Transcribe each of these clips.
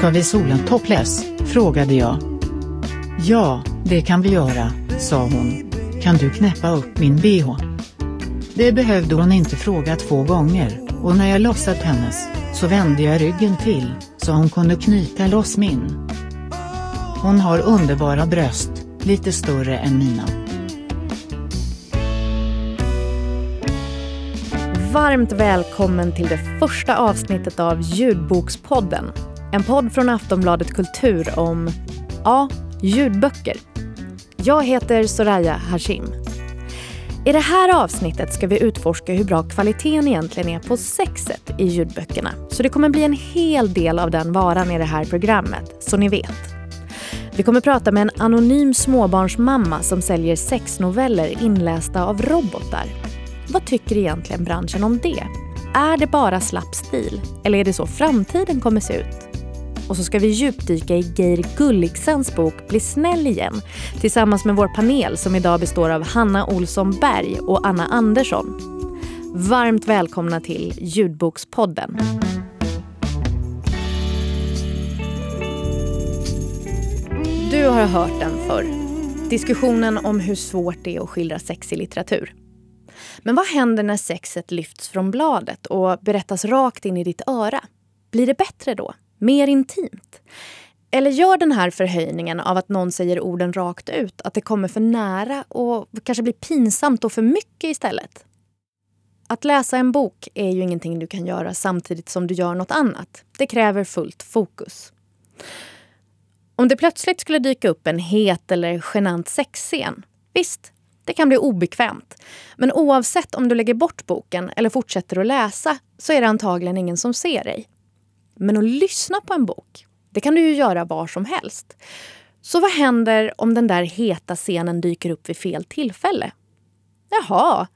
Ska vi sola topless? frågade jag. Ja, det kan vi göra, sa hon. Kan du knäppa upp min bh? Det behövde hon inte fråga två gånger, och när jag lossat hennes, så vände jag ryggen till, så hon kunde knyta loss min. Hon har underbara bröst, lite större än mina. Varmt välkommen till det första avsnittet av Ljudbokspodden. En podd från Aftonbladet Kultur om, ja, ljudböcker. Jag heter Soraya Hashim. I det här avsnittet ska vi utforska hur bra kvaliteten egentligen är på sexet i ljudböckerna. Så det kommer bli en hel del av den varan i det här programmet, så ni vet. Vi kommer prata med en anonym småbarnsmamma som säljer sexnoveller inlästa av robotar. Vad tycker egentligen branschen om det? Är det bara slapp stil? Eller är det så framtiden kommer se ut? Och så ska vi djupdyka i Geir Gulliksens bok Bli snäll igen tillsammans med vår panel som idag består av Hanna Olsson Berg och Anna Andersson. Varmt välkomna till Ljudbokspodden. Du har hört den förr. Diskussionen om hur svårt det är att skildra sex i litteratur. Men vad händer när sexet lyfts från bladet och berättas rakt in i ditt öra? Blir det bättre då? Mer intimt? Eller gör den här förhöjningen av att någon säger orden rakt ut att det kommer för nära och kanske blir pinsamt och för mycket istället? Att läsa en bok är ju ingenting du kan göra samtidigt som du gör något annat. Det kräver fullt fokus. Om det plötsligt skulle dyka upp en het eller genant sexscen, visst, det kan bli obekvämt. Men oavsett om du lägger bort boken eller fortsätter att läsa så är det antagligen ingen som ser dig. Men att lyssna på en bok, det kan du ju göra var som helst. Så vad händer om den där heta scenen dyker upp vid fel tillfälle? Jaha,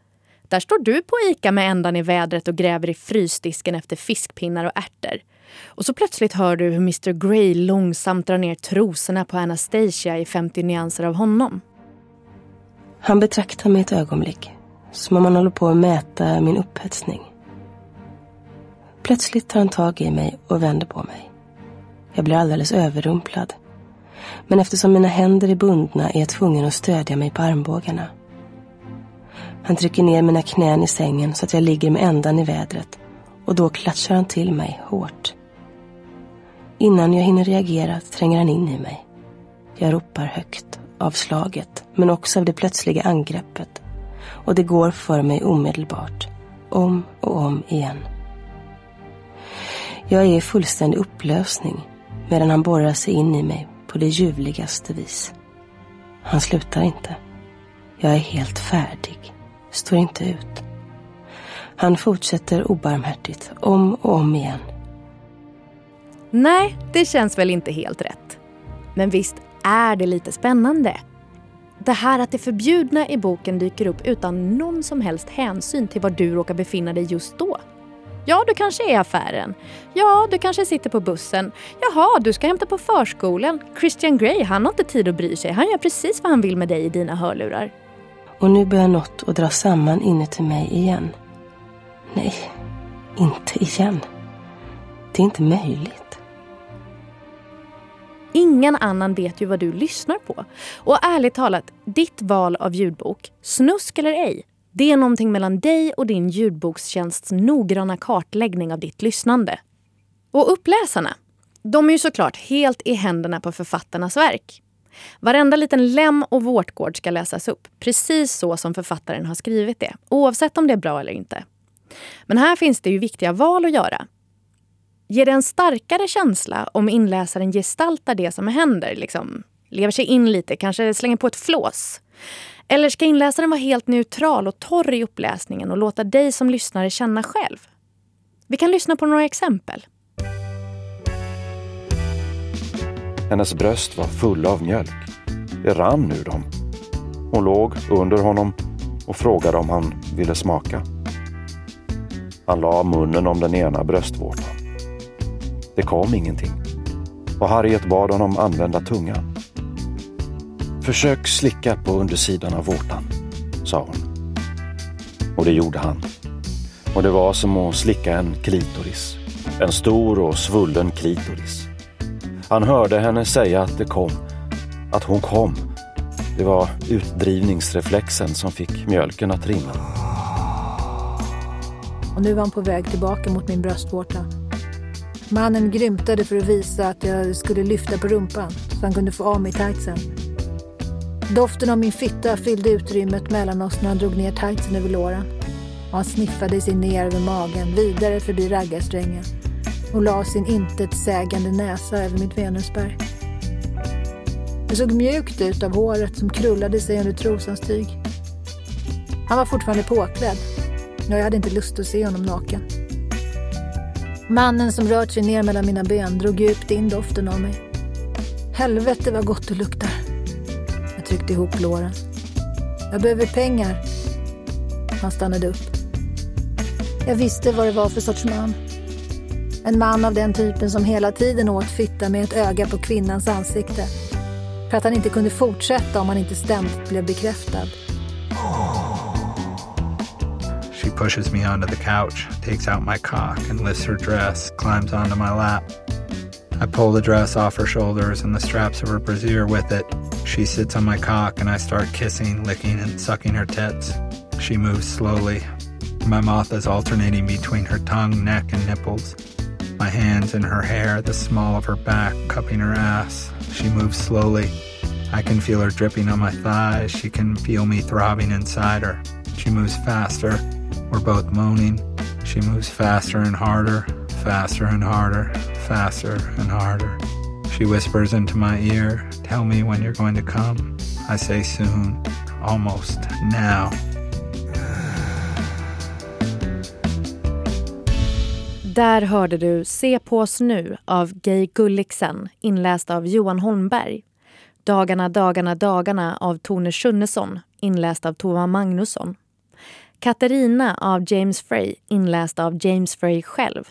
där står du på Ica med ändan i vädret och gräver i frysdisken efter fiskpinnar och ärtor. Och så plötsligt hör du hur Mr Grey långsamt drar ner trosorna på Anastasia i 50 nyanser av honom. Han betraktar mig ett ögonblick, som om han håller på att mäta min upphetsning. Plötsligt tar han tag i mig och vänder på mig. Jag blir alldeles överrumplad. Men eftersom mina händer är bundna är jag tvungen att stödja mig på armbågarna. Han trycker ner mina knän i sängen så att jag ligger med ändan i vädret och då klatschar han till mig hårt. Innan jag hinner reagera tränger han in i mig. Jag ropar högt av slaget men också av det plötsliga angreppet och det går för mig omedelbart, om och om igen. Jag är i fullständig upplösning medan han borrar sig in i mig på det ljuvligaste vis. Han slutar inte. Jag är helt färdig, står inte ut. Han fortsätter obarmhärtigt, om och om igen. Nej, det känns väl inte helt rätt. Men visst är det lite spännande? Det här att det förbjudna i boken dyker upp utan någon som helst hänsyn till var du råkar befinna dig just då. Ja, du kanske är i affären. Ja, du kanske sitter på bussen. Jaha, du ska hämta på förskolan. Christian Grey, han har inte tid att bry sig. Han gör precis vad han vill med dig i dina hörlurar. Och nu börjar något att dra samman inuti mig igen. Nej, inte igen. Det är inte möjligt. Ingen annan vet ju vad du lyssnar på. Och ärligt talat, ditt val av ljudbok, snusk eller ej, det är någonting mellan dig och din ljudbokstjänsts noggranna kartläggning av ditt lyssnande. Och uppläsarna, de är ju såklart helt i händerna på författarnas verk. Varenda liten lem och vårtgård ska läsas upp, precis så som författaren har skrivit det, oavsett om det är bra eller inte. Men här finns det ju viktiga val att göra. Ger det en starkare känsla om inläsaren gestaltar det som händer? Liksom, lever sig in lite, kanske slänger på ett flås? Eller ska inläsaren vara helt neutral och torr i uppläsningen och låta dig som lyssnare känna själv? Vi kan lyssna på några exempel. Hennes bröst var fulla av mjölk. Det rann ur dem. Hon låg under honom och frågade om han ville smaka. Han la munnen om den ena bröstvårtan. Det kom ingenting och Harriet bad honom använda tungan. Försök slicka på undersidan av vårtan, sa hon. Och det gjorde han. Och det var som att slicka en klitoris. En stor och svullen klitoris. Han hörde henne säga att det kom, att hon kom. Det var utdrivningsreflexen som fick mjölken att rinna. Och nu var han på väg tillbaka mot min bröstvårta. Mannen grymtade för att visa att jag skulle lyfta på rumpan så han kunde få av mig tightsen. Doften av min fitta fyllde utrymmet mellan oss när han drog ner tightsen över låren. Och han sniffade sig ner över magen, vidare förbi raggarsträngen och la sin intetsägande näsa över mitt venusberg. Det såg mjukt ut av håret som krullade sig under trosans tyg. Han var fortfarande påklädd. Jag hade inte lust att se honom naken. Mannen som rört sig ner mellan mina ben drog djupt in doften av mig. Helvete vad gott det luktar. Tryckte ihop låren. Jag behöver pengar. Han stannade upp. Jag visste vad det var för sorts man. En man av den typen som hela tiden åt fitta med ett öga på kvinnans ansikte. För att han inte kunde fortsätta om han inte ständigt blev bekräftad. She pushes me onto the couch, takes out my cock, and lifts her dress, climbs onto my lap. I pull the dress off her shoulders and the straps of her brassiere with it. She sits on my cock, and I start kissing, licking, and sucking her tits. She moves slowly. My mouth is alternating between her tongue, neck, and nipples. My hands in her hair, the small of her back, cupping her ass. She moves slowly. I can feel her dripping on my thighs. She can feel me throbbing inside her. She moves faster. We're both moaning. She moves faster and harder, faster and harder, faster and harder. She whispers into my ear, Tell me when you're going to come. I say soon, almost now. Där hörde du Se på oss nu av Gay Gulliksen inläst av Johan Holmberg. Dagarna, dagarna, dagarna av Tone Schunnesson inläst av Tova Magnusson. Katarina av James Frey inläst av James Frey själv.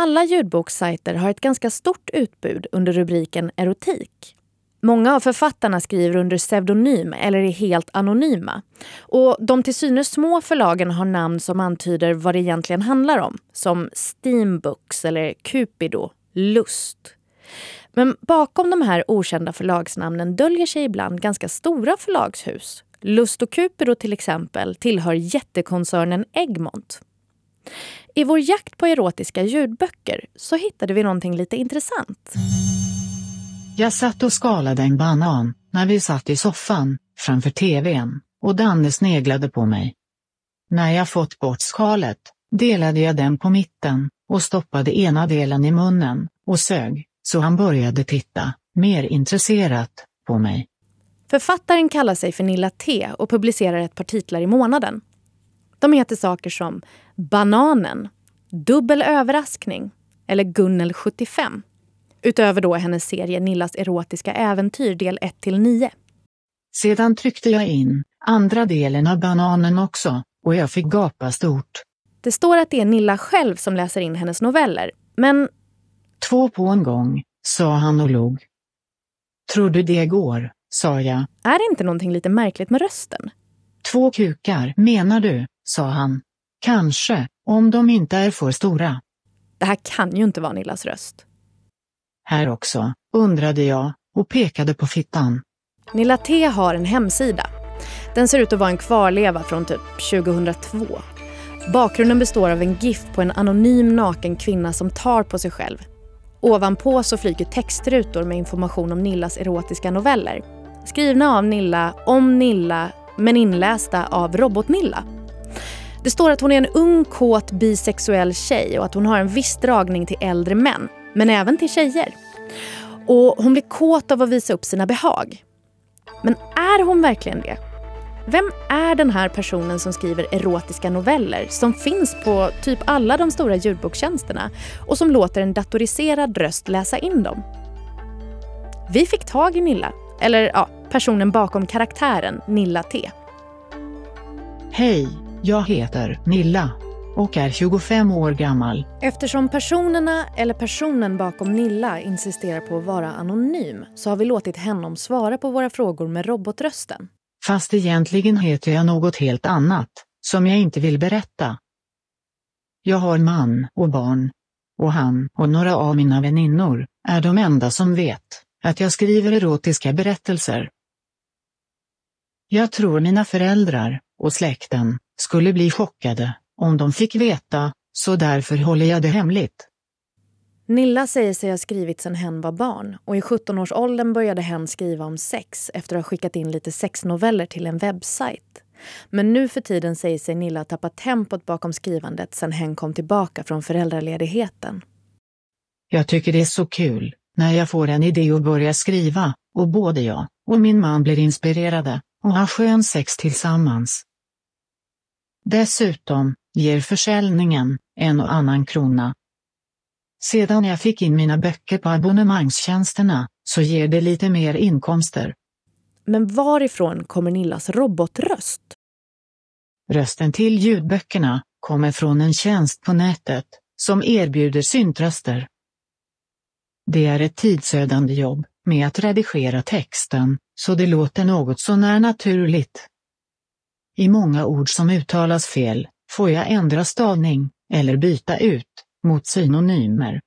Alla ljudbokssajter har ett ganska stort utbud under rubriken erotik. Många av författarna skriver under pseudonym eller är helt anonyma. Och de till synes små förlagen har namn som antyder vad det egentligen handlar om. Som Steambooks eller Cupido, Lust. Men bakom de här okända förlagsnamnen döljer sig ibland ganska stora förlagshus. Lust och Cupido till exempel tillhör jättekoncernen Egmont. I vår jakt på erotiska ljudböcker så hittade vi någonting lite intressant. Jag satt och skalade en banan, när vi satt i soffan, framför tvn, och Danne sneglade på mig. När jag fått bort skalet, delade jag den på mitten, och stoppade ena delen i munnen, och sög, så han började titta, mer intresserat, på mig. Författaren kallar sig för Nilla T och publicerar ett par titlar i månaden. De heter saker som Bananen, Dubbel överraskning eller Gunnel 75. Utöver då hennes serie Nillas erotiska äventyr del 1-9. Sedan tryckte jag in andra delen av bananen också, och jag fick gapa stort. Det står att det är Nilla själv som läser in hennes noveller, men... Två på en gång, sa han och log. Tror du det går, sa jag. Är det inte någonting lite märkligt med rösten? Två kukar, menar du, sa han. Kanske, om de inte är för stora. Det här kan ju inte vara Nillas röst. Här också, undrade jag och pekade på fittan. Nilla T har en hemsida. Den ser ut att vara en kvarleva från typ 2002. Bakgrunden består av en GIF på en anonym naken kvinna som tar på sig själv. Ovanpå så flyger textrutor med information om Nillas erotiska noveller. Skrivna av Nilla, om Nilla, men inlästa av Robot-Nilla. Det står att hon är en ung, kåt, bisexuell tjej och att hon har en viss dragning till äldre män, men även till tjejer. Och hon blir kåt av att visa upp sina behag. Men är hon verkligen det? Vem är den här personen som skriver erotiska noveller som finns på typ alla de stora ljudbokstjänsterna och som låter en datoriserad röst läsa in dem? Vi fick tag i Nilla, eller ja, personen bakom karaktären Nilla T. Hej, jag heter Nilla och är 25 år gammal. Eftersom personerna eller personen bakom Nilla insisterar på att vara anonym så har vi låtit honom svara på våra frågor med robotrösten. Fast egentligen heter jag något helt annat, som jag inte vill berätta. Jag har man och barn. Och han och några av mina väninnor är de enda som vet att jag skriver erotiska berättelser. Jag tror mina föräldrar och släkten skulle bli chockade om de fick veta, så därför håller jag det hemligt. Nilla säger sig ha skrivit sedan hen var barn och i 17-årsåldern började hen skriva om sex efter att ha skickat in lite sexnoveller till en webbsajt. Men nu för tiden säger sig Nilla ha tappat tempot bakom skrivandet sedan hen kom tillbaka från föräldraledigheten. Jag tycker det är så kul när jag får en idé och börjar skriva och både jag och min man blir inspirerade och har skön sex tillsammans. Dessutom ger försäljningen en och annan krona. Sedan jag fick in mina böcker på abonnemangstjänsterna så ger det lite mer inkomster. Men varifrån kommer Nillas robotröst? Rösten till ljudböckerna kommer från en tjänst på nätet som erbjuder syntröster. Det är ett tidsödande jobb med att redigera texten så det låter något så när naturligt. I många ord som uttalas fel får jag ändra stavning eller byta ut mot synonymer.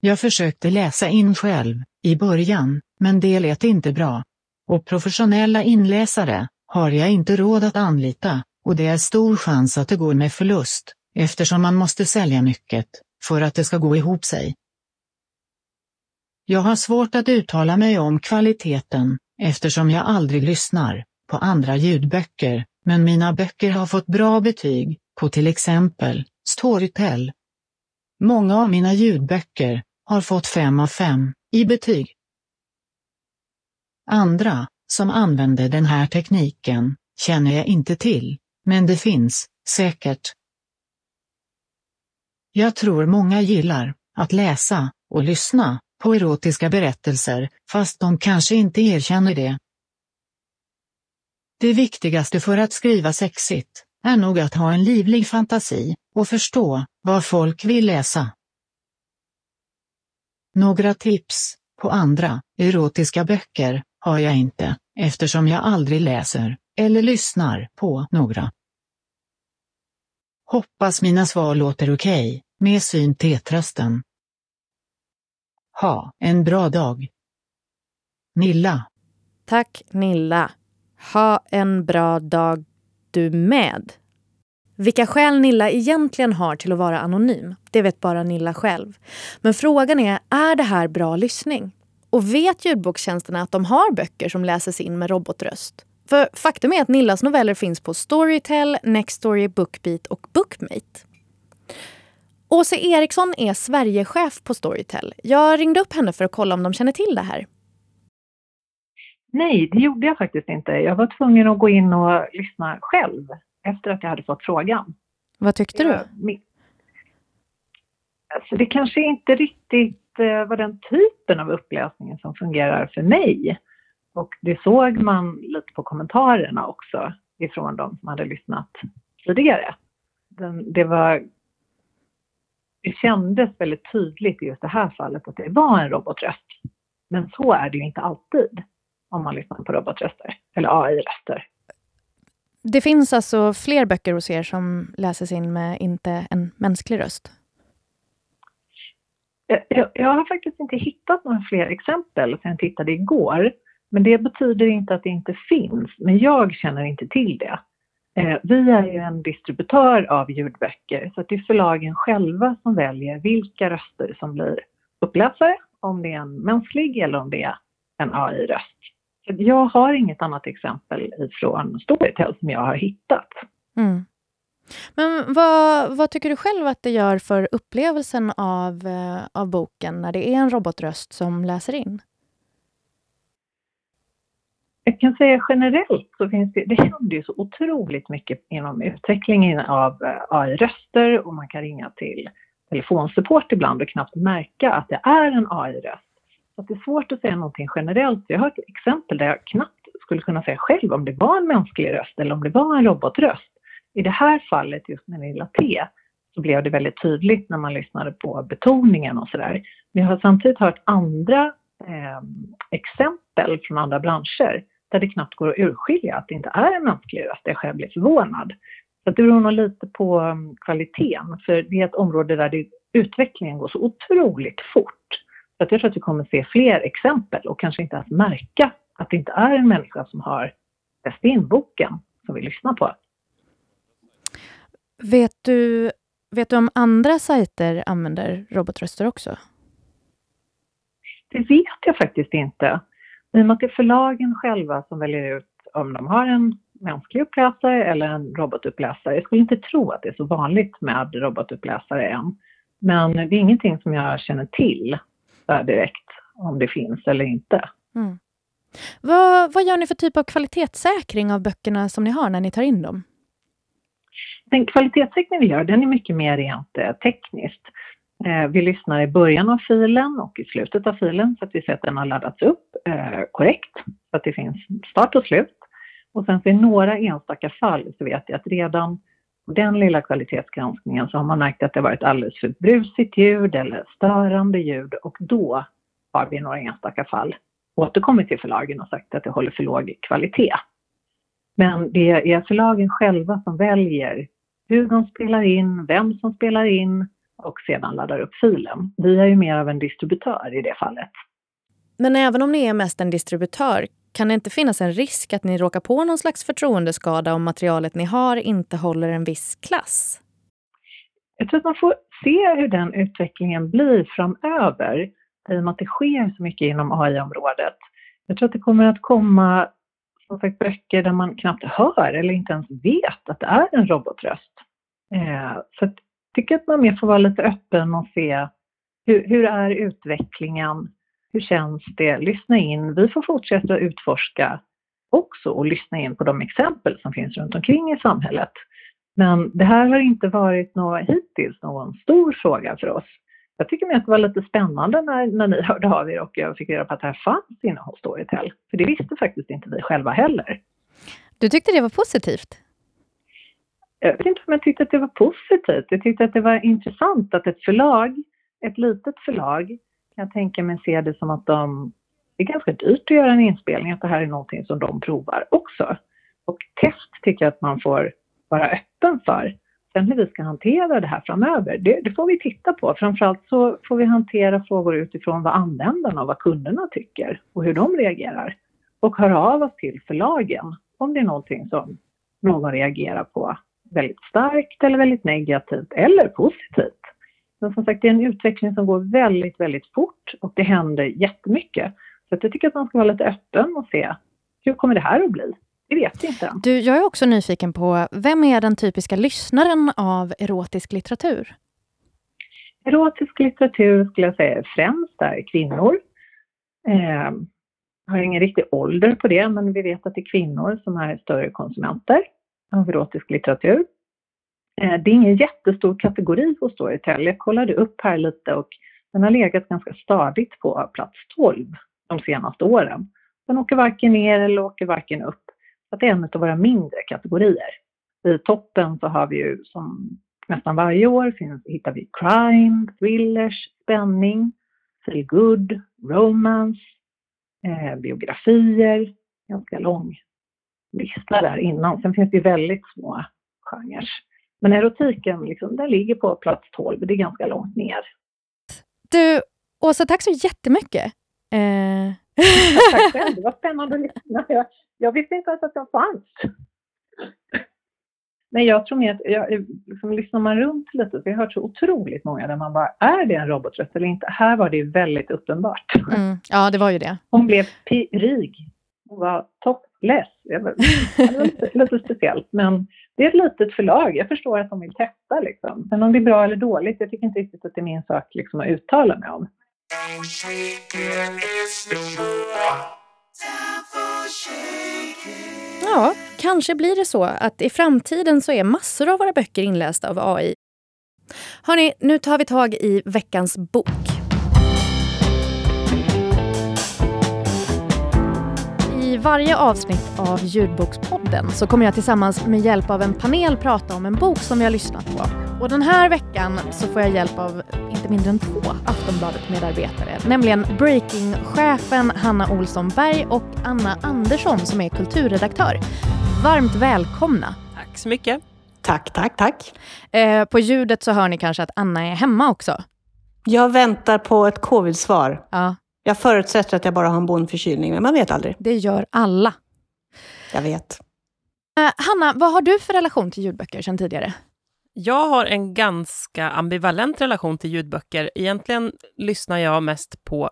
Jag försökte läsa in själv i början, men det lät inte bra. Och professionella inläsare har jag inte råd att anlita, och det är stor chans att det går med förlust, eftersom man måste sälja mycket för att det ska gå ihop sig. Jag har svårt att uttala mig om kvaliteten, eftersom jag aldrig lyssnar på andra ljudböcker, men mina böcker har fått bra betyg på till exempel Storytel. Många av mina ljudböcker har fått 5 av 5 i betyg. Andra, som använder den här tekniken, känner jag inte till, men det finns, säkert. Jag tror många gillar att läsa och lyssna på erotiska berättelser, fast de kanske inte erkänner det. Det viktigaste för att skriva sexigt är nog att ha en livlig fantasi och förstå vad folk vill läsa. Några tips på andra erotiska böcker har jag inte, eftersom jag aldrig läser eller lyssnar på några. Hoppas mina svar låter okej, okay, med syntetrösten. Ha en bra dag. Nilla. Tack Nilla. Ha en bra dag du med. Vilka skäl Nilla egentligen har till att vara anonym, det vet bara Nilla själv. Men frågan är, är det här bra lyssning? Och vet ljudbokstjänsterna att de har böcker som läses in med robotröst? För faktum är att Nillas noveller finns på Storytel, Nextory, Bookbeat och Bookmate. Åse Eriksson är Sverigechef på Storytel. Jag ringde upp henne för att kolla om de känner till det här. Nej, det gjorde jag faktiskt inte. Jag var tvungen att gå in och lyssna själv efter att jag hade fått frågan. Vad tyckte du? Alltså, det kanske inte riktigt eh, var den typen av uppläsning som fungerar för mig. Och det såg man lite på kommentarerna också ifrån de som hade lyssnat tidigare. Den, det var det kändes väldigt tydligt i just det här fallet att det var en robotröst. Men så är det ju inte alltid om man lyssnar på robotröster eller AI-röster. Det finns alltså fler böcker hos er som läses in med inte en mänsklig röst? Jag, jag har faktiskt inte hittat några fler exempel sen jag tittade igår. Men det betyder inte att det inte finns, men jag känner inte till det. Eh, vi är ju en distributör av ljudböcker så det är förlagen själva som väljer vilka röster som blir uppläsare, om det är en mänsklig eller om det är en AI-röst. Jag har inget annat exempel ifrån Storytel som jag har hittat. Mm. Men vad, vad, tycker du själv att det gör för upplevelsen av, eh, av boken när det är en robotröst som läser in? Jag kan säga generellt så finns det, det händer ju så otroligt mycket inom utvecklingen av eh, AI-röster och man kan ringa till telefonsupport ibland och knappt märka att det är en AI-röst. Så det är svårt att säga någonting generellt. Jag har ett exempel där jag knappt skulle kunna säga själv om det var en mänsklig röst eller om det var en robotröst. I det här fallet, just med Lilla T, så blev det väldigt tydligt när man lyssnade på betoningen och sådär. Men jag har samtidigt hört andra eh, exempel från andra branscher där det knappt går att urskilja att det inte är en mänsklig röst, där jag själv blir förvånad. Så det beror nog lite på um, kvaliteten, för det är ett område där det utvecklingen går så otroligt fort. Så att jag tror att vi kommer se fler exempel och kanske inte ens märka att det inte är en människa som har läst in boken som vi lyssnar på. Vet du, vet du om andra sajter använder robotröster också? Det vet jag faktiskt inte. I och med att det är förlagen själva som väljer ut om de har en mänsklig uppläsare eller en robotuppläsare. Jag skulle inte tro att det är så vanligt med robotuppläsare än. Men det är ingenting som jag känner till direkt om det finns eller inte. Mm. Vad, vad gör ni för typ av kvalitetssäkring av böckerna som ni har när ni tar in dem? Den kvalitetssäkring vi gör den är mycket mer rent eh, tekniskt. Eh, vi lyssnar i början av filen och i slutet av filen så att vi ser att den har laddats upp eh, korrekt, så att det finns start och slut. Och sen så i några enstaka fall så vet jag att redan på den lilla kvalitetsgranskningen så har man märkt att det varit alldeles för brusigt ljud eller störande ljud och då har vi i några enstaka fall återkommit till förlagen och sagt att det håller för låg kvalitet. Men det är förlagen själva som väljer hur de spelar in, vem som spelar in och sedan laddar upp filen. Vi är ju mer av en distributör i det fallet. Men även om ni är mest en distributör, kan det inte finnas en risk att ni råkar på någon slags förtroendeskada om materialet ni har inte håller en viss klass? Jag tror att man får se hur den utvecklingen blir framöver i och med att det sker så mycket inom AI-området. Jag tror att det kommer att komma som sagt, böcker där man knappt hör eller inte ens vet att det är en robotröst. Eh, så tycker att man mer får vara lite öppen och se hur, hur är utvecklingen? Hur känns det? Lyssna in. Vi får fortsätta utforska också och lyssna in på de exempel som finns runt omkring i samhället. Men det här har inte varit något, hittills någon stor fråga för oss. Jag tycker att det var lite spännande när, när ni hörde av er och jag fick reda på att det här fanns inom Storytel. För det visste faktiskt inte vi själva heller. Du tyckte det var positivt? Jag vet inte om jag tyckte att det var positivt. Jag tyckte att det var intressant att ett förlag, ett litet förlag, kan jag tänka mig se det som att de... Det är ganska dyrt att göra en inspelning, att det här är någonting som de provar också. Och test tycker jag att man får vara öppen för. Sen hur vi ska hantera det här framöver, det, det, får vi titta på. Framförallt så får vi hantera frågor utifrån vad användarna och vad kunderna tycker och hur de reagerar. Och höra av oss till förlagen om det är någonting som någon reagerar på väldigt starkt eller väldigt negativt eller positivt. Men som sagt, det är en utveckling som går väldigt, väldigt fort och det händer jättemycket. Så jag tycker att man ska vara lite öppen och se hur kommer det här att bli? Det vet vi inte Du, jag är också nyfiken på, vem är den typiska lyssnaren av erotisk litteratur? Erotisk litteratur skulle jag säga främst är kvinnor. Eh, har ingen riktig ålder på det, men vi vet att det är kvinnor som är större konsumenter av erotisk litteratur. Eh, det är ingen jättestor kategori hos Storytel. Jag kollade upp här lite och den har legat ganska stadigt på plats 12 de senaste åren. Den åker varken ner eller åker varken upp Så det är en av våra mindre kategorier. I toppen så har vi ju som nästan varje år finns, hittar vi crime, thrillers, spänning, feel good, romance, eh, biografier, ganska lång lista där innan. Sen finns det väldigt små genrer. Men erotiken, liksom, den ligger på plats 12, det är ganska långt ner. Du, Åsa, tack så jättemycket. Eh... tack själv, det var spännande att lyssna. Jag, jag visste inte ens att jag fanns. Nej, jag tror mer att jag, liksom, lyssnar man runt lite, så jag har hört så otroligt många där man bara, är det en robotröst eller inte? Här var det väldigt uppenbart. Mm, ja, det var ju det. Hon blev rig. Hon var topless. Det var, lite, lite speciellt, men det är ett litet förlag. Jag förstår att de vill testa liksom. Men om det är bra eller dåligt, jag tycker inte riktigt att det är min sak liksom, att uttala mig om. Ja, kanske blir det så att i framtiden så är massor av våra böcker inlästa av AI. Hörni, nu tar vi tag i veckans bok. I varje avsnitt av Ljudbokspodden så kommer jag tillsammans med hjälp av en panel prata om en bok som vi har lyssnat på. Och den här veckan så får jag hjälp av inte mindre än två Aftonbladet-medarbetare, nämligen Breaking-chefen Hanna Olsson Berg och Anna Andersson som är kulturredaktör. Varmt välkomna! Tack så mycket. Tack, tack, tack. Eh, på ljudet så hör ni kanske att Anna är hemma också. Jag väntar på ett covid-svar. Ja, Jag förutsätter att jag bara har en bondförkylning, men man vet aldrig. det gör alla. Jag vet. Eh, Hanna, vad har du för relation till ljudböcker sedan tidigare? Jag har en ganska ambivalent relation till ljudböcker. Egentligen lyssnar jag mest på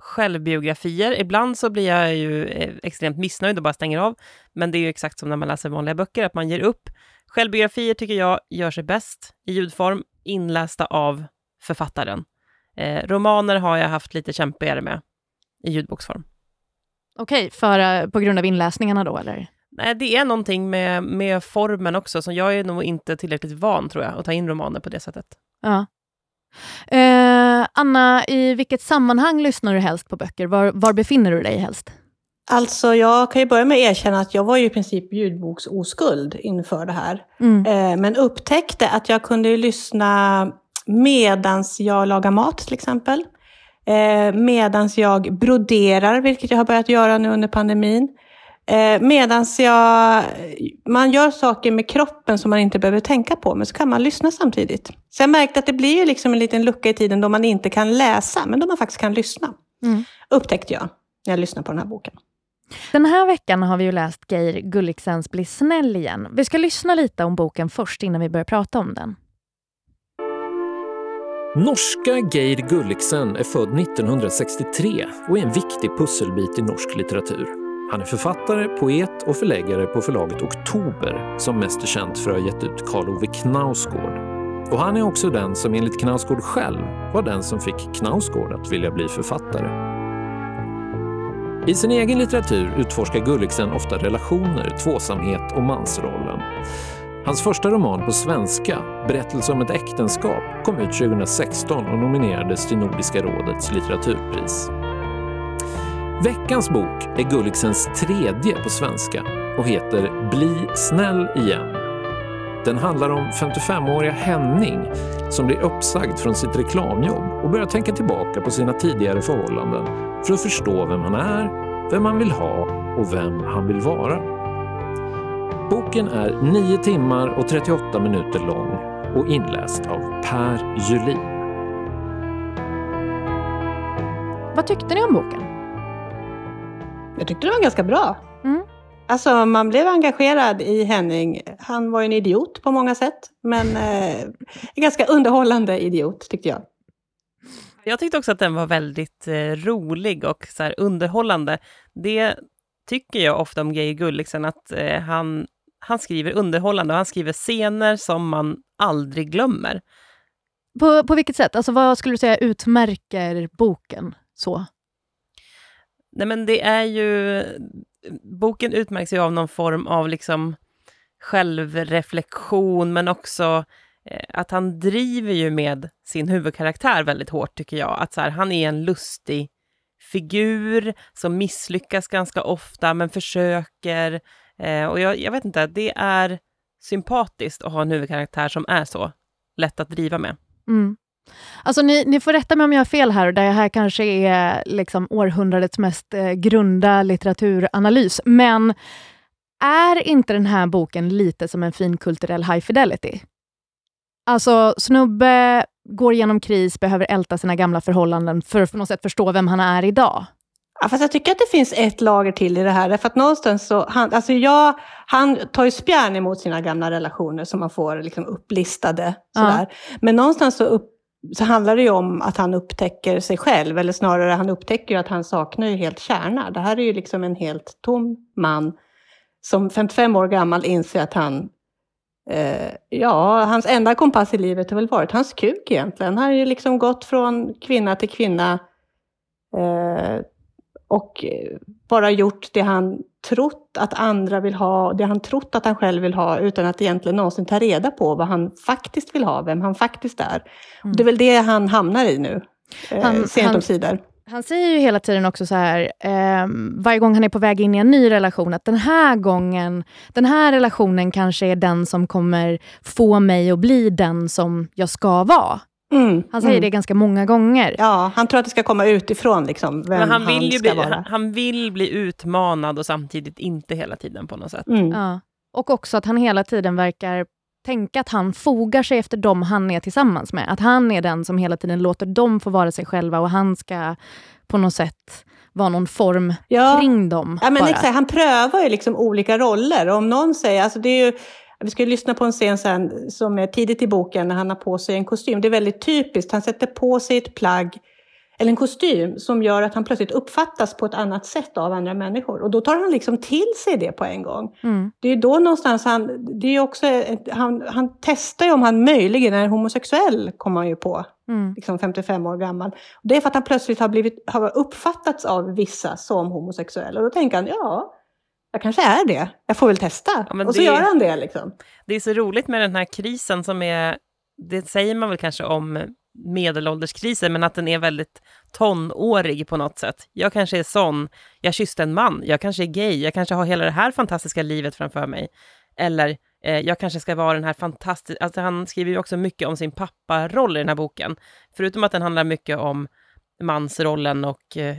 självbiografier. Ibland så blir jag ju eh, extremt missnöjd och bara stänger av. Men det är ju exakt som när man läser vanliga böcker, att man ger upp. Självbiografier tycker jag gör sig bäst i ljudform, inlästa av författaren. Eh, romaner har jag haft lite kämpigare med i ljudboksform. Okej, för, eh, på grund av inläsningarna då, eller? Nej, det är någonting med, med formen också, så jag är nog inte tillräckligt van, tror jag, att ta in romaner på det sättet. Ja. Eh, Anna, i vilket sammanhang lyssnar du helst på böcker? Var, var befinner du dig helst? Alltså, jag kan ju börja med att erkänna att jag var ju i princip ljudboksoskuld inför det här. Mm. Eh, men upptäckte att jag kunde lyssna medans jag lagar mat till exempel. Eh, medans jag broderar, vilket jag har börjat göra nu under pandemin. Eh, medans jag, man gör saker med kroppen som man inte behöver tänka på, men så kan man lyssna samtidigt. Så jag märkte att det blir ju liksom en liten lucka i tiden då man inte kan läsa, men då man faktiskt kan lyssna. Mm. Upptäckte jag när jag lyssnade på den här boken. Den här veckan har vi ju läst Geir Gulliksens Bli snäll igen. Vi ska lyssna lite om boken först innan vi börjar prata om den. Norska Geir Gulliksen är född 1963 och är en viktig pusselbit i norsk litteratur. Han är författare, poet och förläggare på förlaget Oktober som mest är känt för att ha gett ut Karl Ove Knausgård. Och han är också den som enligt Knausgård själv var den som fick Knausgård att vilja bli författare. I sin egen litteratur utforskar Gulliksen ofta relationer, tvåsamhet och mansrollen. Hans första roman på svenska, Berättelse om ett äktenskap, kom ut 2016 och nominerades till Nordiska rådets litteraturpris. Veckans bok är Gulliksens tredje på svenska och heter Bli snäll igen. Den handlar om 55-åriga Henning som blir uppsagd från sitt reklamjobb och börjar tänka tillbaka på sina tidigare förhållanden för att förstå vem han är, vem han vill ha och vem han vill vara. Boken är 9 timmar och 38 minuter lång och inläst av Per Julin. Vad tyckte ni om boken? Jag tyckte det var ganska bra. Mm. Alltså man blev engagerad i Henning. Han var ju en idiot på många sätt, men eh, en ganska underhållande idiot tyckte jag. Jag tyckte också att den var väldigt eh, rolig och så här, underhållande. Det tycker jag ofta om Geir Gulliksen, att eh, han, han skriver underhållande och han skriver scener som man aldrig glömmer. På, på vilket sätt? Alltså, vad skulle du säga utmärker boken så? Nej, men det är ju... Boken utmärks ju av någon form av liksom självreflektion, men också eh, att han driver ju med sin huvudkaraktär väldigt hårt, tycker jag. Att så här, han är en lustig figur som misslyckas ganska ofta, men försöker. Eh, och jag, jag vet inte, det är sympatiskt att ha en huvudkaraktär som är så lätt att driva med. Mm. Alltså ni, ni får rätta mig om jag har fel här, och det här kanske är liksom århundradets mest eh, grunda litteraturanalys, men är inte den här boken lite som en finkulturell high fidelity? Alltså, snubbe går igenom kris, behöver älta sina gamla förhållanden för att på något sätt förstå vem han är idag. Ja, fast jag tycker att det finns ett lager till i det här. Därför att någonstans så, han, alltså jag, han tar ju spjärn emot sina gamla relationer som man får liksom upplistade. Sådär. Men någonstans så, upp, så handlar det ju om att han upptäcker sig själv. Eller snarare, han upptäcker ju att han saknar ju helt kärna. Det här är ju liksom en helt tom man som 55 år gammal inser att han Eh, ja, hans enda kompass i livet har väl varit hans kuk egentligen. Han har ju liksom gått från kvinna till kvinna eh, och bara gjort det han trott att andra vill ha, det han trott att han själv vill ha, utan att egentligen någonsin ta reda på vad han faktiskt vill ha, vem han faktiskt är. Mm. Det är väl det han hamnar i nu, eh, Han- sent han- omsider. Han säger ju hela tiden också så här, eh, varje gång han är på väg in i en ny relation, att den här gången, den här relationen kanske är den som kommer få mig att bli den som jag ska vara. Mm, Han säger mm. det ganska många gånger. Ja, han tror att det ska komma utifrån, liksom, vem Men han vill, ju ska bli, vara. han, han vill bli utmanad och samtidigt inte hela tiden på något sätt. Mm. Ja. Och också att han hela tiden verkar tänka att han fogar sig efter dem han är tillsammans med. Att han är den som hela tiden låter dem få vara sig själva och han ska på något sätt vara någon form ja. kring dem. Ja, men exakt, han prövar ju liksom olika roller. Om någon säger, alltså det är ju, vi ska lyssna på en scen sen som är tidigt i boken när han har på sig en kostym. Det är väldigt typiskt. Han sätter på sig ett plagg eller en kostym som gör att han plötsligt uppfattas på ett annat sätt av andra människor. Och då tar han liksom till sig det på en gång. Mm. Det är då någonstans han, det är också, han, han testar ju om han möjligen är homosexuell, kommer han ju på, mm. liksom 55 år gammal. Det är för att han plötsligt har, blivit, har uppfattats av vissa som homosexuell. Och då tänker han, ja, jag kanske är det. Jag får väl testa. Ja, och så det, gör han det. Liksom. Det är så roligt med den här krisen som är, det säger man väl kanske om medelålderskrisen, men att den är väldigt tonårig på något sätt. Jag kanske är sån, jag kysste en man, jag kanske är gay, jag kanske har hela det här fantastiska livet framför mig. Eller eh, jag kanske ska vara den här fantastiska, alltså han skriver ju också mycket om sin papparoll i den här boken. Förutom att den handlar mycket om mansrollen och eh,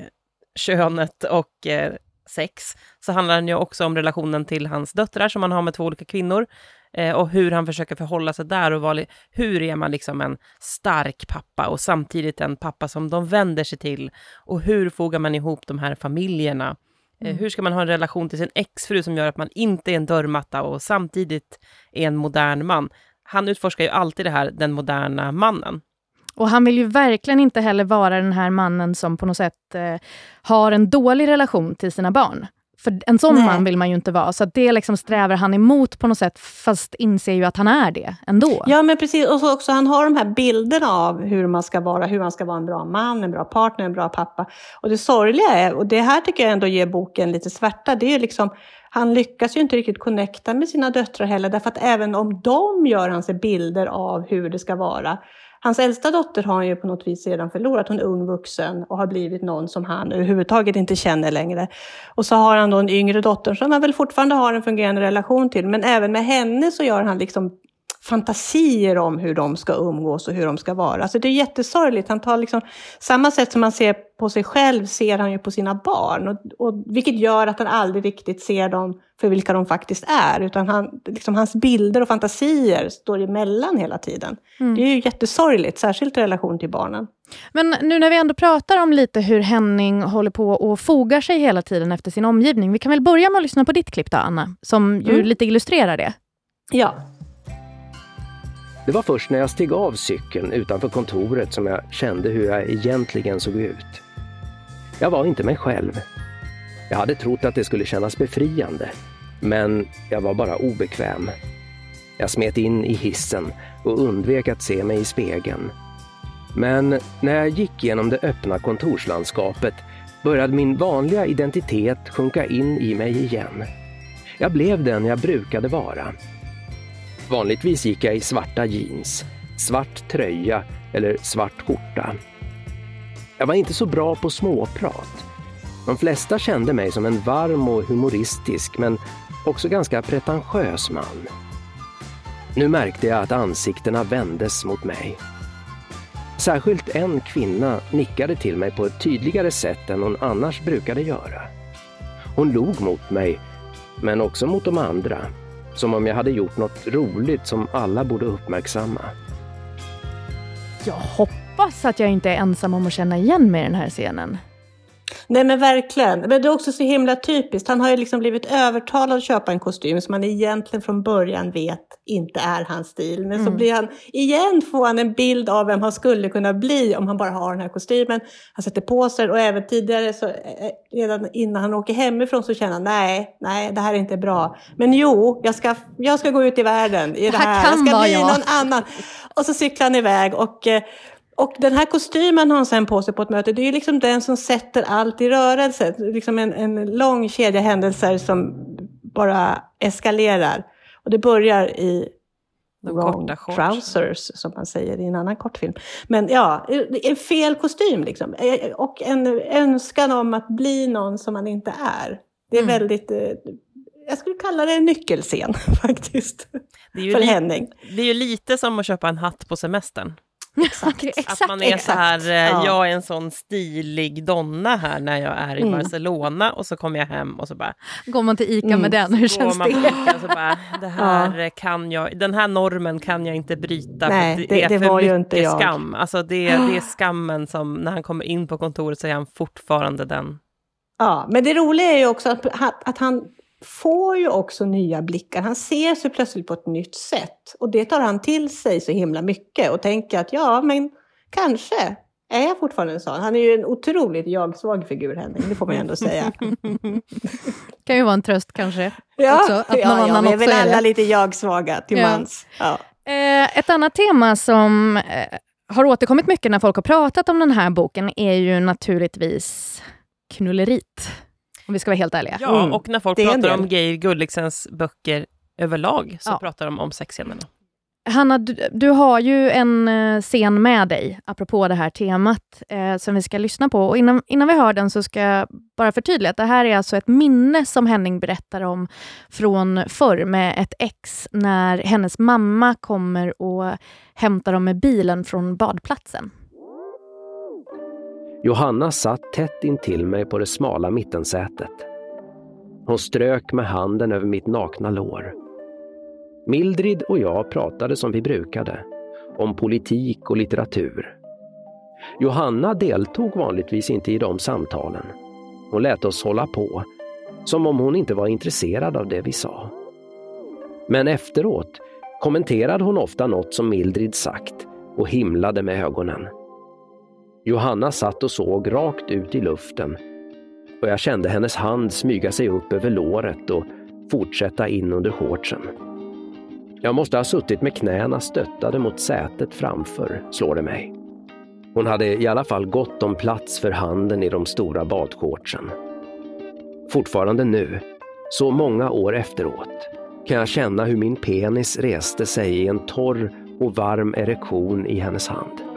könet och eh, sex, så handlar den ju också om relationen till hans döttrar som han har med två olika kvinnor eh, och hur han försöker förhålla sig där och vara, hur är man liksom en stark pappa och samtidigt en pappa som de vänder sig till och hur fogar man ihop de här familjerna? Eh, mm. Hur ska man ha en relation till sin exfru som gör att man inte är en dörrmatta och samtidigt är en modern man? Han utforskar ju alltid det här, den moderna mannen. Och han vill ju verkligen inte heller vara den här mannen som på något sätt eh, har en dålig relation till sina barn. För en sån Nej. man vill man ju inte vara. Så det liksom strävar han emot på något sätt, fast inser ju att han är det ändå. Ja, men precis. Och så också, han har de här bilderna av hur man ska vara, hur man ska vara en bra man, en bra partner, en bra pappa. Och det sorgliga är, och det här tycker jag ändå ger boken lite svärta, det är ju liksom han lyckas ju inte riktigt connecta med sina döttrar heller, därför att även om de gör han sig bilder av hur det ska vara, Hans äldsta dotter har han ju på något vis redan förlorat. Hon är ung vuxen och har blivit någon som han överhuvudtaget inte känner längre. Och så har han då en yngre dotter som han väl fortfarande har en fungerande relation till. Men även med henne så gör han liksom fantasier om hur de ska umgås och hur de ska vara. Så det är jättesorgligt. Han tar liksom, samma sätt som man ser på sig själv ser han ju på sina barn. Och, och, vilket gör att han aldrig riktigt ser dem för vilka de faktiskt är. Utan han, liksom, hans bilder och fantasier står emellan hela tiden. Mm. Det är ju jättesorgligt, särskilt i relation till barnen. Men nu när vi ändå pratar om lite hur Henning håller på och fogar sig hela tiden efter sin omgivning. Vi kan väl börja med att lyssna på ditt klipp då, Anna, som ju mm. lite illustrerar det. Ja. Det var först när jag steg av cykeln utanför kontoret som jag kände hur jag egentligen såg ut. Jag var inte mig själv. Jag hade trott att det skulle kännas befriande, men jag var bara obekväm. Jag smet in i hissen och undvek att se mig i spegeln. Men när jag gick genom det öppna kontorslandskapet började min vanliga identitet sjunka in i mig igen. Jag blev den jag brukade vara. Vanligtvis gick jag i svarta jeans, svart tröja eller svart skjorta. Jag var inte så bra på småprat. De flesta kände mig som en varm och humoristisk men också ganska pretentiös man. Nu märkte jag att ansiktena vändes mot mig. Särskilt en kvinna nickade till mig på ett tydligare sätt än hon annars brukade göra. Hon log mot mig, men också mot de andra. Som om jag hade gjort något roligt som alla borde uppmärksamma. Jag hoppas att jag inte är ensam om att känna igen mig i den här scenen. Nej men verkligen. Men det är också så himla typiskt. Han har ju liksom blivit övertalad att köpa en kostym som han egentligen från början vet inte är hans stil. Men mm. så blir han, igen får han en bild av vem han skulle kunna bli om han bara har den här kostymen. Han sätter på sig och även tidigare, så, eh, redan innan han åker hemifrån så känner han nej, nej det här är inte bra. Men jo, jag ska, jag ska gå ut i världen i det här. Det här jag ska bli jag. någon annan. Och så cyklar han iväg och eh, och den här kostymen har han sen på sig på ett möte. Det är ju liksom den som sätter allt i rörelse. Liksom en, en lång kedja händelser som bara eskalerar. Och det börjar i De wrong trousers, som man säger i en annan kortfilm. Men ja, en fel kostym liksom. Och en önskan om att bli någon som man inte är. Det är mm. väldigt... Eh, jag skulle kalla det en nyckelscen faktiskt. Det är ju för Henning. Det är ju lite som att köpa en hatt på semestern. Exakt. Att man är så här, Exakt. eh, Ja. jag är en sån stilig donna här när jag är i Mm. Barcelona och så kommer jag hem och så bara... Går man till ICA Mm. med den, hur känns det? Ica och så bara, det här eh, kan jag, den här normen kan jag inte bryta. för Nej, det- det, är det för var ju mycket inte jag. skam. Alltså det, det är skammen som, när han kommer in på kontoret så är han fortfarande den. Ja, men det roliga är ju också att, att han får ju också nya blickar. Han ser sig plötsligt på ett nytt sätt. Och det tar han till sig så himla mycket och tänker att ja, men kanske är jag fortfarande en sån. Han är ju en otroligt jag-svag figur, Henning. Det får man ju ändå säga. kan ju vara en tröst kanske. Ja, också, att ja, någon ja vi är väl alla lite jag-svaga till Ja. mans. Ja. Eh, ett annat tema som eh, har återkommit mycket när folk har pratat om den här boken är ju naturligtvis knullerit. Om vi ska vara helt ärliga. Ja, Mm. och när folk pratar om Geir Gulliksens böcker överlag så Ja. pratar de om sexscenerna. Hanna, du, du har ju en eh, scen med dig, apropå det här temat, eh, som vi ska lyssna på. Och innan, innan vi hör den så ska jag bara förtydliga att det här är alltså ett minne som Henning berättar om från förr med ett ex, när hennes mamma kommer och hämtar dem med bilen från badplatsen. Johanna satt tätt intill mig på det smala mittensätet. Hon strök med handen över mitt nakna lår. Mildrid och jag pratade som vi brukade, om politik och litteratur. Johanna deltog vanligtvis inte i de samtalen. Hon lät oss hålla på, som om hon inte var intresserad av det vi sa. Men efteråt kommenterade hon ofta något som Mildrid sagt och himlade med ögonen. Johanna satt och såg rakt ut i luften och jag kände hennes hand smyga sig upp över låret och fortsätta in under shortsen. Jag måste ha suttit med knäna stöttade mot sätet framför, slår det mig. Hon hade i alla fall gott om plats för handen i de stora badshortsen. Fortfarande nu, så många år efteråt, kan jag känna hur min penis reste sig i en torr och varm erektion i hennes hand.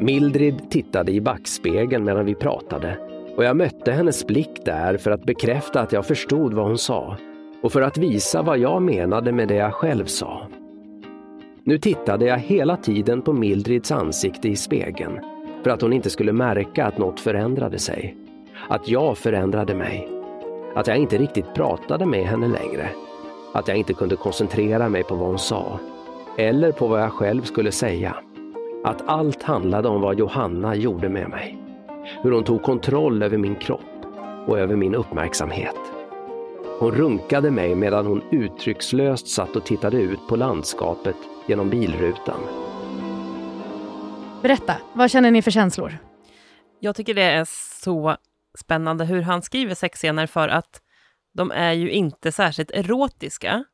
Mildrid tittade i backspegeln medan vi pratade och jag mötte hennes blick där för att bekräfta att jag förstod vad hon sa och för att visa vad jag menade med det jag själv sa. Nu tittade jag hela tiden på Mildrids ansikte i spegeln för att hon inte skulle märka att något förändrade sig. Att jag förändrade mig. Att jag inte riktigt pratade med henne längre. Att jag inte kunde koncentrera mig på vad hon sa. Eller på vad jag själv skulle säga. Att allt handlade om vad Johanna gjorde med mig. Hur hon tog kontroll över min kropp och över min uppmärksamhet. Hon runkade mig medan hon uttryckslöst satt och tittade ut på landskapet genom bilrutan. Berätta, vad känner ni för känslor? Jag tycker det är så spännande hur han skriver sexscener för att de är ju inte särskilt erotiska.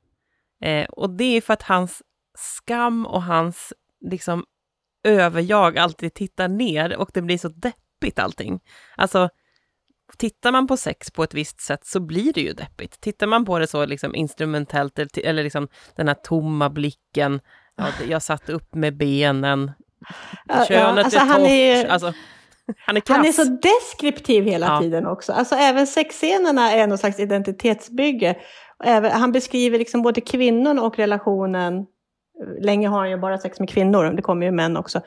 Eh, och det är för att hans skam och hans liksom överjag alltid tittar ner och det blir så deppigt allting. Alltså, tittar man på sex på ett visst sätt så blir det ju deppigt. Tittar man på det så liksom instrumentellt eller, liksom den här tomma blicken, ja, jag satt upp med benen, Ja, könet alltså är han torrt, är- alltså, han är krass. Han är så deskriptiv hela Ja. tiden också. Alltså även sexscenerna är någon slags identitetsbygge. Även, han beskriver liksom både kvinnan och relationen. Länge har han ju bara sex med kvinnor, det kommer ju män också.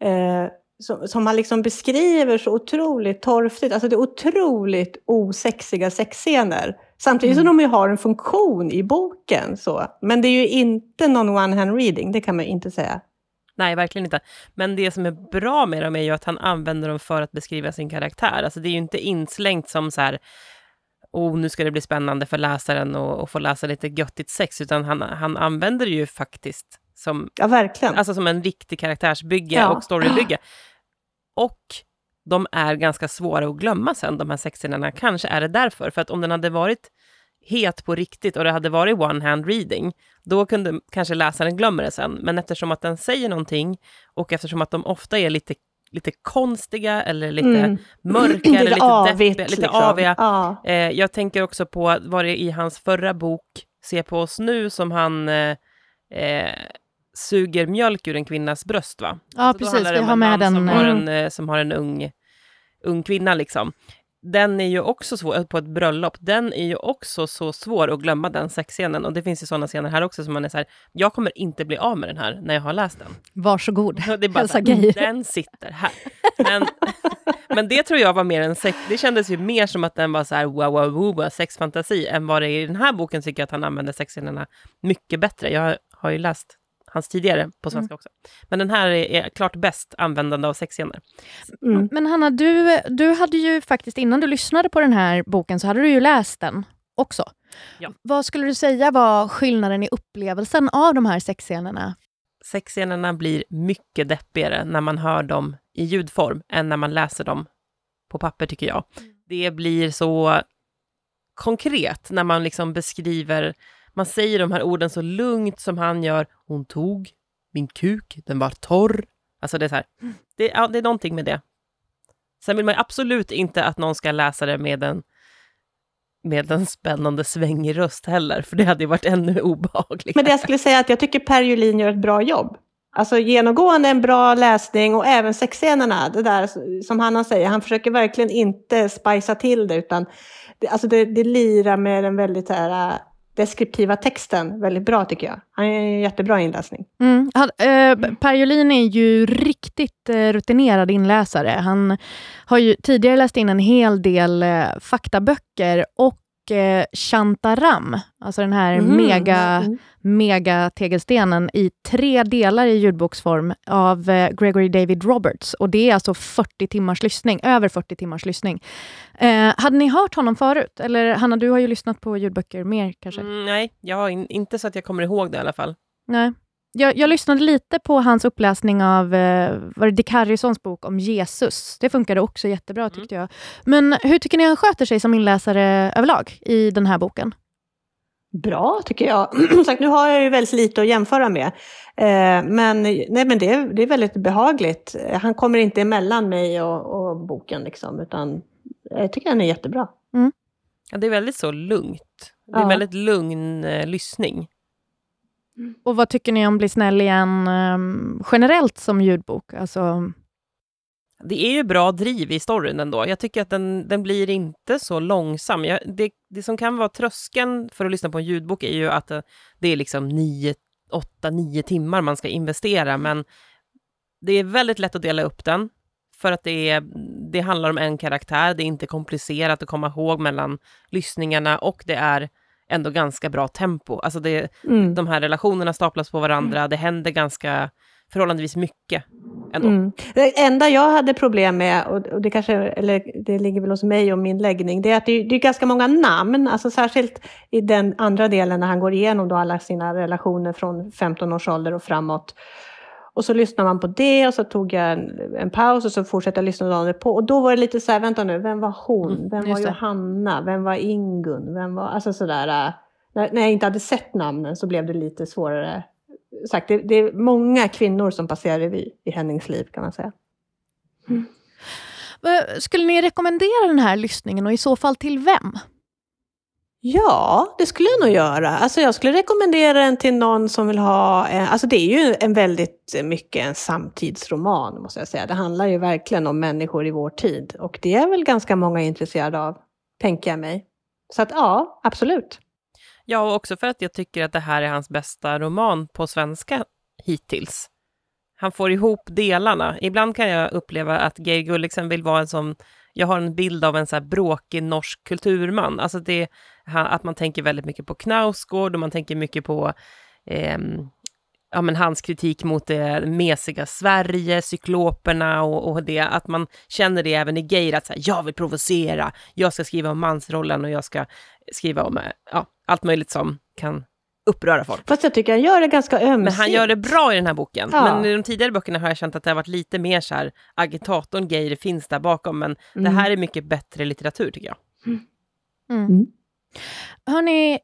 Eh, som, som han liksom beskriver så otroligt torftigt. Alltså det är otroligt osexiga sexscener. Samtidigt som de ju har en funktion i boken. Så. Men det är ju inte någon one-hand reading, det kan man inte säga. Nej, verkligen inte. Men det som är bra med dem är ju att han använder dem för att beskriva sin karaktär. Alltså det är ju inte inslängt som så här, oh, nu ska det bli spännande för läsaren och, och få läsa lite göttigt sex, utan han, han använder det ju faktiskt som, Ja, verkligen. alltså som en riktig karaktärsbygge Ja. och storybygge. Och de är ganska svåra att glömma sen, de här sexscenerna. Kanske är det därför, för att om den hade varit het på riktigt och det hade varit one-hand reading, då kunde kanske läsaren glömma det sen. Men eftersom att den säger någonting och eftersom att de ofta är lite, lite konstiga eller lite Mm. mörka Lite eller lite avigt, deppiga, lite liksom. aviga. Ja. Eh, jag tänker också på, var det i hans förra bok, Se på oss nu, som han eh, eh, suger mjölk ur en kvinnas bröst, va? Ja, Alltså, precis. Vi har med man Som den, har mm. en, eh, som har en ung, ung kvinna, liksom. Den är ju också svår, på ett bröllop, den är ju också så svår att glömma den sexscenen. Och det finns ju sådana scener här också som man är så här, jag kommer inte bli av med den här när jag har läst den. Varsågod, det är bara Geir. Den sitter här. Men, men det tror jag var mer en sex, det kändes ju mer som att den var så här wow, wow, wow, sexfantasi, än vad det är i den här boken tycker jag att han använder sexscenerna mycket bättre. Jag har ju läst hans tidigare på svenska Mm. också. Men den här är, är klart bäst användande av sexscener. Mm. Men Hanna, du, du hade ju faktiskt innan du lyssnade på den här boken så hade du ju läst den också. Ja. Vad skulle du säga var skillnaden i upplevelsen av de här sexscenerna? Sexscenerna blir mycket deppigare när man hör dem i ljudform än när man läser dem på papper, tycker jag. Det blir så konkret när man liksom beskriver, man säger de här orden så lugnt som han gör. Hon tog min kuk, den var torr. Alltså det är så här, det, ja, det är någonting med det. Sen vill man ju absolut inte att någon ska läsa det med en med en spännande svängig röst heller, för det hade ju varit ännu obehagligare. Men det jag skulle säga är att jag tycker Per Julin gör ett bra jobb. Alltså genomgående en bra läsning och även sexscenerna. Det där som Hanna säger, han försöker verkligen inte spicea till det utan det, alltså det, det lirar med den väldigt här, äh, deskriptiva texten väldigt bra tycker jag. Han är en jättebra inläsning. Mm. Han, eh, per Julin är ju riktigt eh, rutinerad inläsare. Han har ju tidigare läst in en hel del eh, faktaböcker och eh, Shantaram, alltså den här Mhm. mega, Mm. mega tegelstenen i tre delar i ljudboksform av eh, Gregory David Roberts. Och det är alltså 40 timmars lyssning, över 40 timmars lyssning. Eh, hade ni hört honom förut? Eller Hanna, du har ju lyssnat på ljudböcker mer kanske? Mm, nej, jag har in, inte så att jag kommer ihåg det i alla fall. Nej. Jag, jag lyssnade lite på hans uppläsning av eh, var det Dick Harrisons bok om Jesus. Det funkade också jättebra tyckte jag. Men hur tycker ni han sköter sig som inläsare överlag i den här boken? Bra tycker jag. Sagt, nu har jag ju väldigt lite att jämföra med. Eh, men nej, men det, är, det är väldigt behagligt. Eh, Han kommer inte emellan mig och, och boken, liksom, utan jag tycker han är jättebra. Ja, det är väldigt så lugnt. Det är Ja. väldigt lugn eh, lyssning. Och vad tycker ni om Bli snäll igen eh, generellt som ljudbok? Alltså, Det är ju bra driv i storyn ändå. Jag tycker att den, den blir inte så långsam. Jag, det, det som kan vara tröskeln för att lyssna på en ljudbok är ju att eh, det är liksom nio, åtta, nio timmar man ska investera, men det är väldigt lätt att dela upp den. För att det, är, det handlar om en karaktär, det är inte komplicerat att komma ihåg mellan lyssningarna och det är ändå ganska bra tempo. Alltså det, Mm. de här relationerna staplas på varandra, det händer ganska förhållandevis mycket ändå. Mm. Det enda jag hade problem med, och och det kanske eller det ligger väl hos mig och min läggning, det är att det, det är ganska många namn, alltså särskilt i den andra delen när han går igenom då alla sina relationer från 15 års ålder och framåt. Och så lyssnar man på det och så tog jag en, en paus och så fortsatte jag lyssna dagen på. Och då var det lite så här, vänta nu, vem var hon? Mm, Vem var. Johanna? Vem var Ingun? Vem var, alltså sådär. äh, När, när jag inte hade sett namnen så blev det lite svårare. Sagt, det, det är många kvinnor som passerar revy i Hennings liv kan man säga. eh, skulle ni rekommendera den här lyssningen och i så fall till vem? Ja, det skulle jag nog göra. Alltså jag skulle rekommendera den till någon som vill ha, en, alltså det är ju en väldigt mycket en samtidsroman måste jag säga. Det handlar ju verkligen om människor i vår tid och det är väl ganska många intresserade av, tänker jag mig. Så att ja, absolut. Ja, och också för att jag tycker att det här är hans bästa roman på svenska hittills. Han får ihop delarna. Ibland kan jag uppleva att Geir Gulliksen vill vara en sån, Jag har en bild av en så här bråkig norsk kulturman. Alltså det, att man tänker väldigt mycket på Knausgård och man tänker mycket på eh, ja, men hans kritik mot det mesiga Sverige, cykloperna och, och det, att man känner det även i Geir, att så här, jag vill provocera, jag ska skriva om mansrollen och jag ska skriva om eh, ja, allt möjligt som kan uppröra folk. Fast jag tycker han gör det ganska ömsint. Men han gör det bra i den här boken. Ja. Men i de tidigare böckerna har jag känt att det har varit lite mer så här, agitatorn Geir finns där bakom, men det Mm. här är mycket bättre litteratur tycker jag. Mm. Hörni,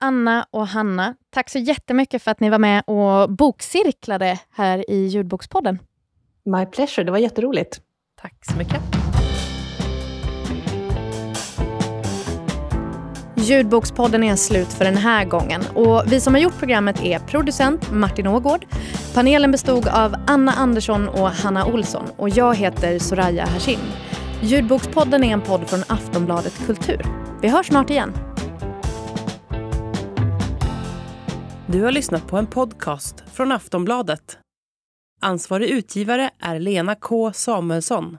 Anna och Hanna, tack så jättemycket för att ni var med och bokcirklade här i ljudbokspodden. My pleasure, det var jätteroligt. Tack så mycket. Ljudbokspodden är slut för den här gången. Och vi som har gjort programmet är producent Martin Ågård. Panelen bestod av Anna Andersson och Hanna Olsson. Och jag heter Soraya Hashim. Ljudbokspodden är en podd från Aftonbladet Kultur. Vi hörs snart igen. Du har lyssnat på en podcast från Aftonbladet. Ansvarig utgivare är Lena K Samuelsson.